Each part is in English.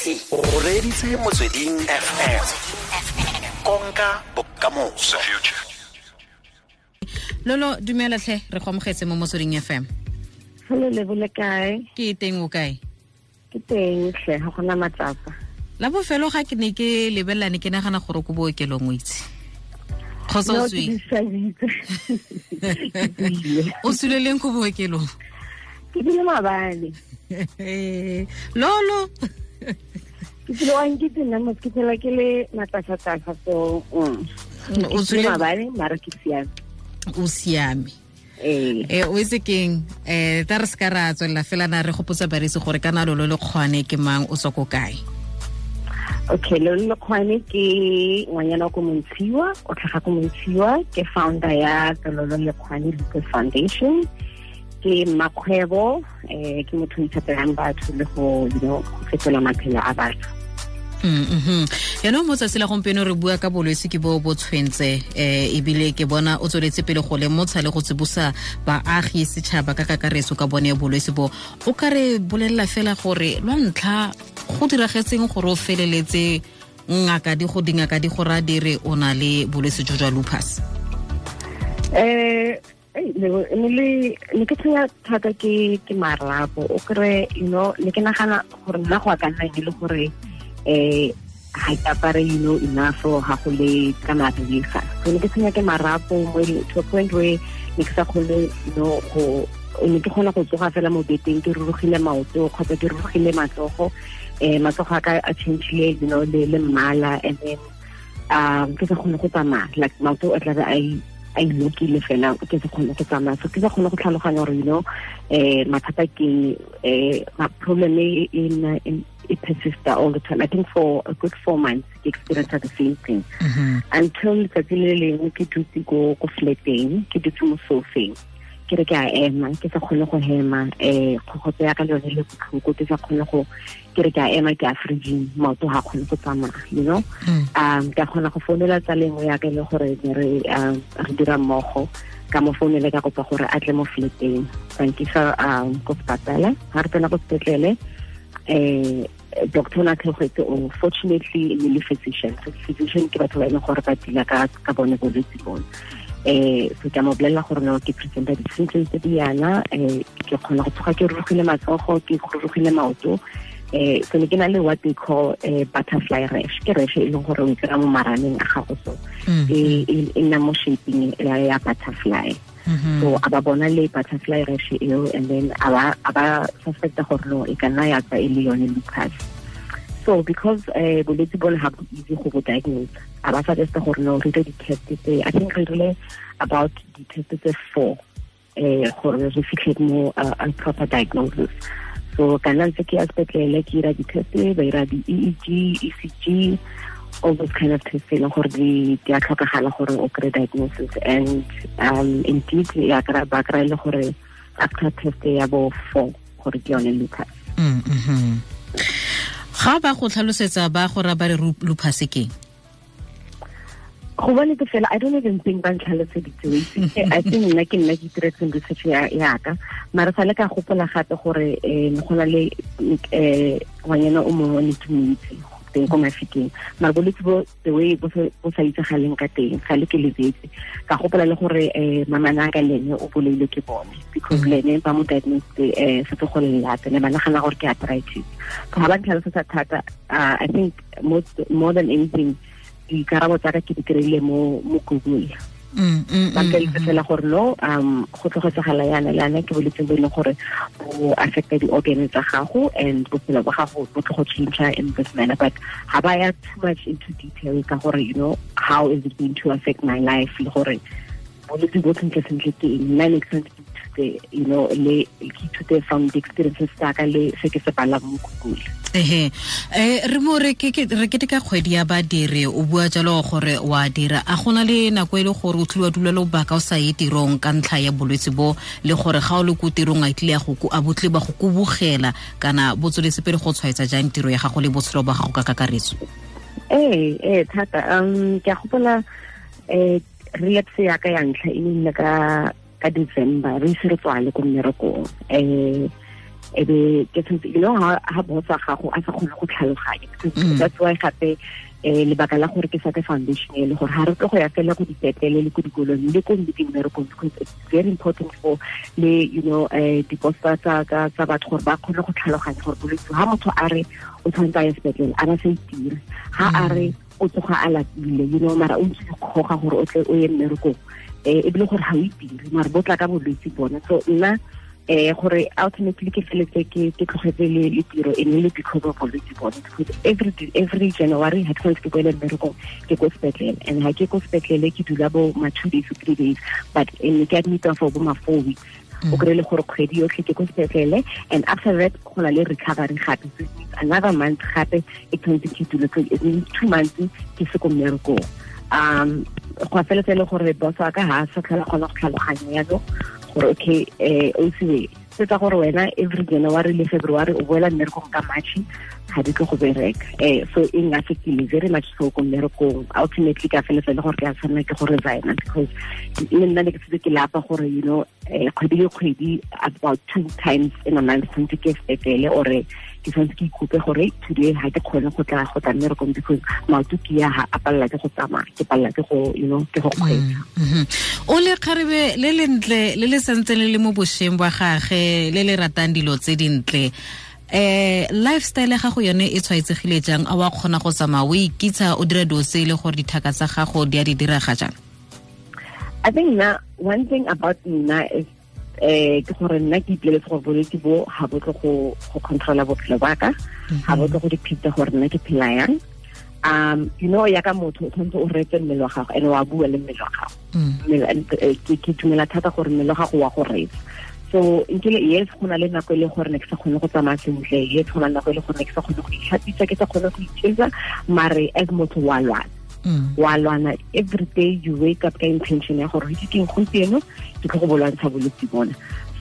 moitse o reditse motsweding fm konka bokamoso lolo dumelatlhe re go amogetse mo motsweding fm Hello lebo le kae? ke teng o kae Ke teng hle ga gona matsapa. la bofelo ga ke ne ke lebelelane ke nagana gore ko bookelong o itse kgotsa o No, ke tswile disabitse. Ke tswile. ko bookelong Ke bile mabane. lolo Ke wa nkitse nna mo ke phela ke le matasatasa so mm. mabane mara ke siame. o siame Eh. eh o itse keng um ta re se ka ra tswelela fela na re gopotsa barisi gore kana lolo le kgwane ke mang o tswa ko kae Okay, lolo le kgwane ke ngwanyana wa ko Montshiwa, o tlhaga ko Montshiwa, ke founder ya Tololo le kgwane Lucas Foundation. Ke makgwebo, eh ke motho o itshepelang batho le go, you know, go fetola maphelo a batho. mhm yaanong mo tsatsi la gompieno re bua ka bolwetse ke bo bo tshwentse eh ebile ke bona o tsweletse pele go lemotsha le go tsibosa baagi setšhaba ka kakaretso ka bone bolwetse bo. O ka re bolelela fela gore lwa ntlha go diragetseng gore o feleletse ngaka di go dingaka di go raya dire o na le bolwetse jo jwa lupus? Le- ne ke tshwenya thata ke ke marapo. O kry you know ne ke nagana gore nna go a ka nna e le gore eh ga ke apare you know enough ga go le ka mariga so ne ke tshwenya ke marapo e to a point where ne ke sa kgone you go ne ke kgona go tsoga fela mo beteng ke rurugile maoto kgotsa ke rurugile matsogo. Eh matsogo a ka a changile you know le mmala and then um ke sa kgone go tsamaya. Like maoto a tlabe a ilokile fela ke sa kgone go tsamaya. So ke sa kgone go tlhaloganya gore you know eh mathata ke ma problem e e e all the time. I think for a good four months ke experience the same thing. Until letsatsi le lengwe ke dutse ko ko flateng ke dutse mo sofeng ke re ke a ema ke sa kgone go hema eh kgogotso ya ka le yone le botlhoko ke sa kgone go ke re ke a ema ke a fridging maoto ga kgone go tsamaya you know? Um ka kgona go founela tsa lengwe ya ka e le gore re um, re dira mmogo ka mo founele ka kopa gore a tle mo fleteng sankisa um ko sepatala ga re tsena ko sepetlele eh doctor na tlhogetse o fortunately e le physician. Physician ke batho ba e leng gore ba dila ka ka bone bolwetse bone eh so ka mo bolelela gore no ke presenta di-symptoms tse di yana eh ke kgona go tsoga ke rurugile matsogo ke rurugile maoto. Eh so ne ke na le what they call eh, butterfly rash. Ke rash e leng gore o e kry-a mo maraneng a gago so e e- e nna mo shaping ya butterfly. So a ba bona le butterfly rash eo and then a ba suspecta gore no e ka nna ya tswa e le yone lupus so because eh bolwetse bone ha bo easy go bo diagnose a ba suggesta gore no re dire di-test tse i think re dire about di-test tse four eh gore re fitlhe mo a proper diagnosis. So ka nna ntse ke ya sepetlele ke ira di-test ba ira di-eeg ecg all those kind of tests e leng gore di a tlhokagala gore o kry diagnosis. And um indeed ya ba kry le gore after test ya bo four gore ke yone lupus ga ba go tlhalosetsa ba go ra ba re lupus keng go bone ke fela i don't even think ba ntlhaloseditse o itse i think nna ke nna ke itiretseng research ya yaka mara sa le ka gopola gape gore um go na le um ngwanyana o mongwe ne ke mo itse teng ko mara bolwetse bo the way bo sa itsagaleng ka teng ga le ke lebetse ka gopola le gore um mamana ka lene o boleile ke bone. Because lene ba mo diagnose um setse go lelata ne ba nagana gore ke arthritis. So ga ba ntlhalosetsa thata uh, i think most, more than anything dikarabo tsa ka ke di kry-ile mo google ba nteletse fela gore no um go tlhogetsagala yana le yana ke boletseng bo e leng gore bo affecta di-organ tsa gago and bophelo ba gago bo tlo go change in this manner but ga ba ya too much into detail ka gore you know how is it going to affect my life le gore bolwetse bo sentle sentle ke eng? Nna santse you know le ke ithute from the experiences tsa ka le se ke se balang mo google. Ehe. Eh re mo re ke re ke ka kgwedi ya badiri o bua jalo gore wa dira. A gona le nako e le gore o tlile wa dula lobaka o sa ye tirong ka ntlha ya bolwetse bo le gore ga o le ko tirong a tlile ya go a botlile ba go kobogela kana bo tsweletse pele go tshwaetsa jang tiro ya gago le botshelo ba gago ka kakaretso? Ee ee thata. Um ke a gopola um relapse ya ka ya ntlha e ne ka ka december re ise re tswale ko mmerekong um e be ke tshwanetse you know ha ha wa gago a sa kgone go tlhaloganya because that's why gape eh lebaka la gore ke sa ke foundation e le gore ha re tlo go ya fela go dipetlele le ko dikolong le ko mmerekong because it's very important for le you know eh diposta tsa tsa tsa batho gore ba kgone go tlhaloganya gore bolwetse ha motho a re o tshwanetse a ye sepetlele a ba sa itire. Ha a re o tsoga a lapile you know mara o ntse dikgoga gore o tle o ye mmerekong um ebile gore ga o itire mara bo tla ka bolwetse bona so nna eh gore ultimately ke feletse ke ke tlogetse le le tiro e ne le because of bolwetse bona because every every january ha ke tshwanetse ke boele mmerekong ke ko sepetlele and ha ke ko sepetlele ke dula bo ma two days three days but ne ke admita for bo ma four weeks o kry le gore kgwedi yotlhe ke ko sepetlele and after that go na le recovery gape so another month gape e tshwanetse ke dule two months ke se ko mmerekong um go e le gore boss wa ka ha sa tlhola kgona go tlhaloganya yalo gore okay eh o se tsa gore wena every january le february o boela mmerekong ka matšhe ga di tlo go bereka. Eh so e nga fekile very much so ko mmerekong. Ultimately ka feletsa le gore ke a tshwanela ke go resigna because le nna ne ke setse ke lapa gore you know Eh, kgwedi le kgwedi about two times in a month tshwanetse ke sepetlele ore ke tshwanetse ke ikutlwe gore today ga ke kgone go tla go tla mmerekong because maoto ke ya ga a palela ke go tsamaya ke palela ke go you know ke go mm-hmm. kgweetsa. Mm-hmm. O le kgarebe le le ntle le le santse le le mo bošweng bwa gage le le ratang dilo tse dintle. Eh lifestyle ya gago yone e tshwaetsegile jang? A wa kgona go tsamaya o ikitsha o dira dilo tse e le gore dithaka tsa gago di a di diraga jang? I think na one thing about nna is eh ke gore nna ke ipoleletse gore bolwetse bo ga bo tlo go controla bophelo ba ka ga bo tlo go diphita gore nna ke phela yang. Um you know ya ka motho o tshwanetse o retse mmele wa gago and wa bua le mmele wa gago. Ke dumela thata gore mmele wa gago wa go retsa so nkile yes go na le nako e le gore ne ke sa kgone go tsamaya sentle yes go na le nako e le gore ne ke sa kgone go itlhapisa ke sa kgone go itshesa mare as motho wa lwana wa lwana every day you wake up ka intention ya gore ke keng gompieno ke tlo go bolwantsha bolwetse bona.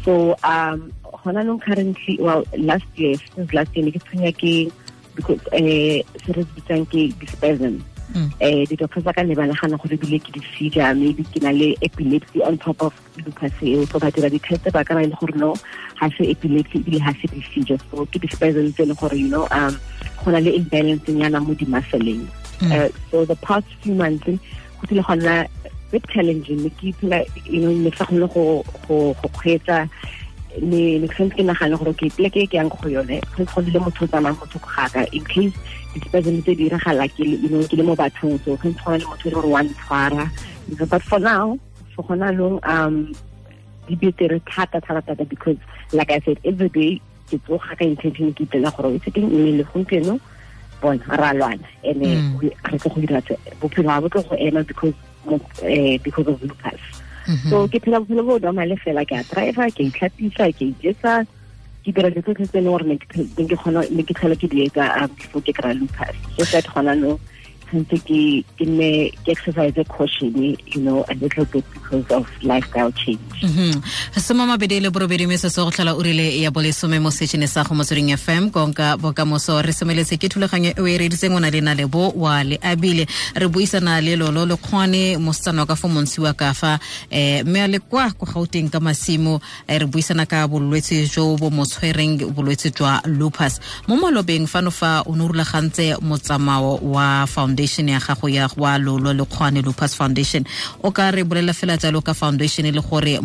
So um gona currently well last year since last year ne ke tshwenya ke because eh se re bitsang ke spasm eh di-doctor tsa ka ne ba nagana gore ebile ke di-seizure maybe ke na le epilepsy on top of lupus eo. So ba dira di-test ba ka ba e le gore no ga se epilepsy ebile ga se di-seizure. So ke di-spasm tse e leng gore you know um go na le imbalance nyana mo di-muscleng uh, so the past few months go tlile go nna bit challenging. Ne ke ipela you know ne ke kgone go kgweetsa. Ne ne ke santse ke nagana gore ke pleke ke yang go yone. Go go le motho motho go gaka. In case ke you know ke le mo bathong. So go go le motho gore wa ntshwara. But for now for gona long um di betere thata thata thata because like i said every day ke tsoga ka intention ke ipela gore o tsekeng mmele gompieno bona ra lwana. And mm. re tlo go dira bophelo ga bo tlo go ema because eh, because of lupus. Mm-hmm. So ke phela bophelo bo normale fela ke a driver ke itlhapisa ke ijesa ke dira dilo tsotlhe tse e leng gore ne ke ke di etsa um, before ke kry-a lupus. Just that gona no tshwanetse ke ke exercise caution you know a little bit because of lifestyle change. Soma mabedi le borobedi se go tlhola o rile ya bolesome mo setšhene sa go motsweding fm konka bokamoso re semeletse ke thulaganyo e o e reditseng o na le bo wa le abile. Re buisana le lolo le kgone mosetsana wa ka fo montshiwa ka fa um mme a le kwa ko gauteng ka masimo. Re buisana ka bolwetse jo bo mo tshwereng bolwetse jwa lupus. Mo malobeng fano fa o ne o rulagantse motsamao wa foundation ya gago ya Lekgoane foundation. O ka re bolela fela jalo ka foundation le gore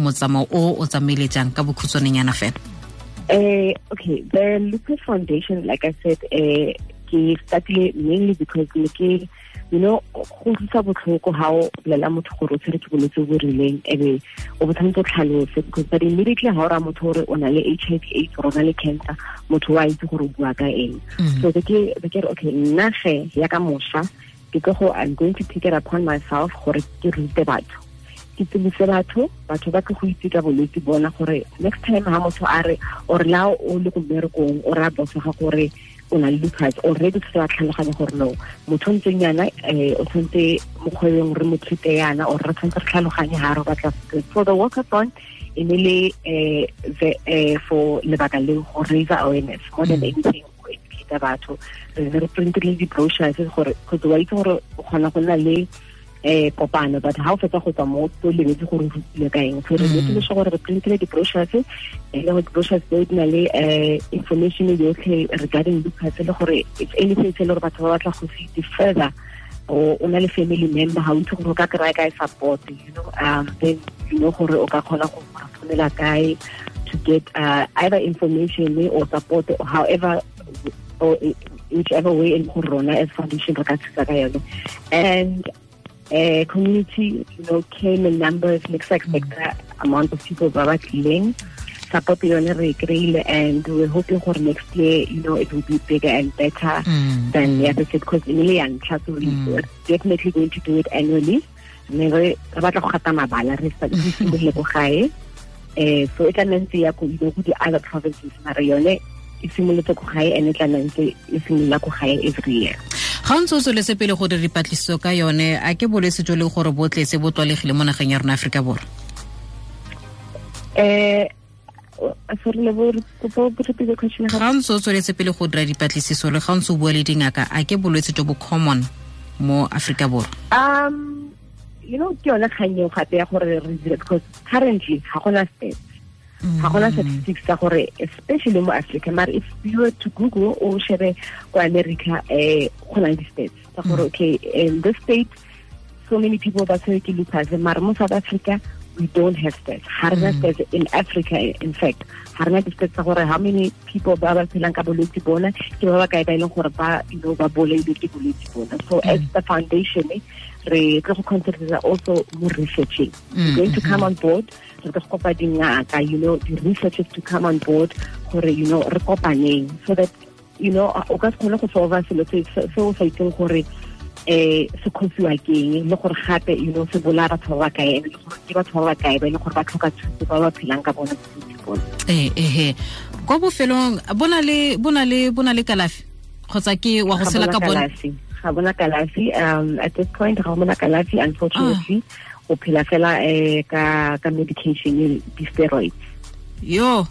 o o tsamaile jang ka bokhutshwanenyana fela? Uh, okay the lupus foundation like i said uh, ke startile mainly because ne ke you know go utlwisa botlhoko ga o bolela motho gore o tshwere ke bolwetse bo rileng ebe o bo tshwanetse o tlhalose because but immediately ga o raya motho gore o na le h i v aids or o na le cancer motho wa itse gore o bua ka eng. Mm-hmm. So be ke re okay nna ge ya ka mošwa ke tlo go i'm going to take it upon myself gore ke rute batho. Ke tsebise batho batho ba ke go itse ka bolwetse bona gore next time ha motho a re or la o le ko mmerekong o raya bosa ga gore o na le lupus already se ba tlhaloganya gore no motho ntseng yana um o tshwanetse mokgwebeng re mo treate yana or re tshwanetse re tlhaloganye ha re batla for the walkathon e ne le um for lebaka le go raise awareness more than anything go educate batho. Re ne re printile di-brochures gore kgotsa wa itse gore o kgona go nna le eh kopano but ha o fetsa go tswa mo o lebetse gore o rutile ka eng? So re lebetse le gore re printile di-brochures e le gore di-brochures tseo di na le um information yotlhe regarding lupus le gore if anything se e le gore batho ba batla go se itse further o na le family member ha o itse gore o ka kry-a kae support you know um then you know gore o ka kgona go founela kae to get uh, either information or support or however or whichever way in gore rona as foundation re ka thusa ka yone. And uh, community you know came in numbers ne ke sa expecta amount of people ba ba tlileng support yone re kry-ile and we're hoping for next year you know it will be bigger and better Mm, than mm. the other because e le ya ntlha so Mm. we're definitely going to do it annually. Mme re re batla go gata mabala re sa- simolole ko gae. Um so e tla nna ntse ya ko you know, ko di-other provinces mare yone e simolotse ko gae and e tla nna ntse e simolola ko gae every year ga ntse o tsweletse pele go dira dipatlisiso ka yone a ke bolwetse jo le gore botletse bo tlwalegile mo nageng ya rona aforika borwa? Um ga ntse o tsweletse pele go dira dipatlisiso le ga ntse o bua le dingaka a ke bolwetse jo bo common mo aforika borwa? Um you know ke yone kgang eo gape ya gore re dire because currently ga gona stats ga gona statistics tsa gore especially mo africa mare if you were to google o shebe ko america um go na le di-stats tsa gore okay in this state so many people ba tshwere ke lupus mare mo south africa we don't have that. ga rena mm. stats in africa in fact. Ga rena di-stats gore how many people ba ba phelang ka bolwetse bona ke ba ba kae ba e leng gore ba you know ba boleile ke bolwetse bona. So as mm. the foundation eh, re tlo go concentrate also mo researching. We're mm, going to mm-hmm. come on board. Re tlo go kopa dingaka you know the researchers to come on board gore you know re kopaneng so that you know o ka se kgone go solva selo se se- se o sa itseng gore eh se khosiwa ke eng? Le gore gape you know se bola batho ba ba kae? And le gore ke batho ba ba kae? Ba e gore ba tlhoka thuso ba ba phelang ka bona bona ee ehe kwa bofelong bona le bona le bona le kalafi? Kgotsa ke wa go sela ka bona ga bona kalafi um at this point ga bona kalafi unfortunately. O phela fela eh ka ka medication di-steroids. Yo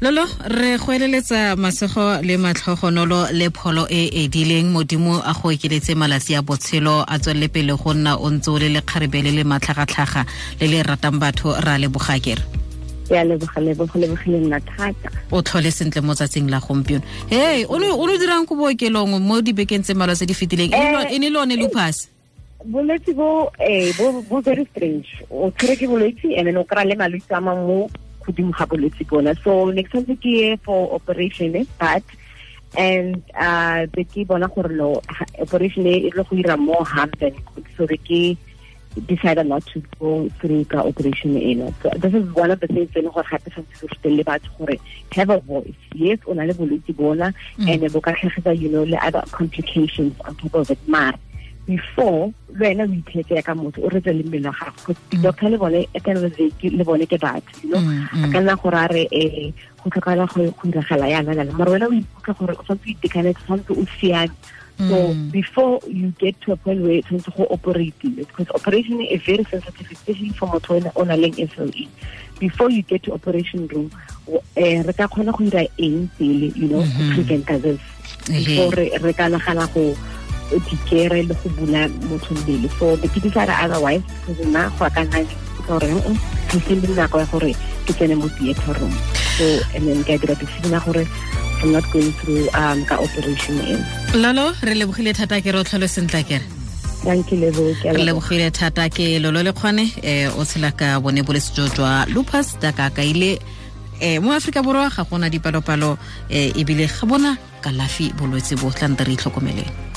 lolo re go eleletsa masego le matlhogonolo le pholo e e edileng modimo a go okeletse malatsi a botshelo a tswelele pele go nna o ntse o le lekgarebe le le matlhagatlhaga le le ratang batho ra ke a nna thata. O tlhole sentle mo tsatsing la gompieno. Hei o ne o dirang ko bookelong mo dibekeng tse malwa tse di fetileng? E ne lo- e le one lupus bolwetse bo eh bo very strange. O tshwere ke bolwetse and then o kry le malwetse a mangwe mo godimo ga bolwetse bona. So ne ke tshwanetse ke ye for operation eh, but and uh be ke bona gore operation e e tlo go ira more harm than good. So be ke decided not to go through ka operation eno. So this is one of the things tse e leng gore gape tshwanetse re rutelle batho gore have a voice. Yes o na le bolwetse bona and bo ka tlhagetsa you know le other complications on top of it before wena o itlhetse ka motho o retse le mmele wa gago. Because doctor le bone at end of the day le bone ke batho you know? Mm, mm. a ka nna gore a re um go tlhokagala go go iragala yana yana. Mare wena o ikutlwa gore o tshwanetse o itekanetse tshwanetse o siame. So Mm. before you get to a point where tshwanetse go operatiwe because operation is very sensitive especially for motho o na- o na leng SLE before you get to operation room eh re ka kgona go dira eng pele you know to prevent this? Ehe. before re re ka nagana go dikere le go bula motho mmele so ke decide otherwise nna go gore "Mm, ga se le nako ya gore ke tsene mo theater room so and then ka dira decision ya gore I'm not going through um ka operation lolo re lebogile thata ke re o tlhole sentle kere ke re lebogile thata ke lolo le kgone um o tshela ka bone jwa lupus jaaka kaile um mo aforika borwa ga gona dipalopalo um ebile ga bona kalafi bolwetse bo tla nte re itlhokomeleng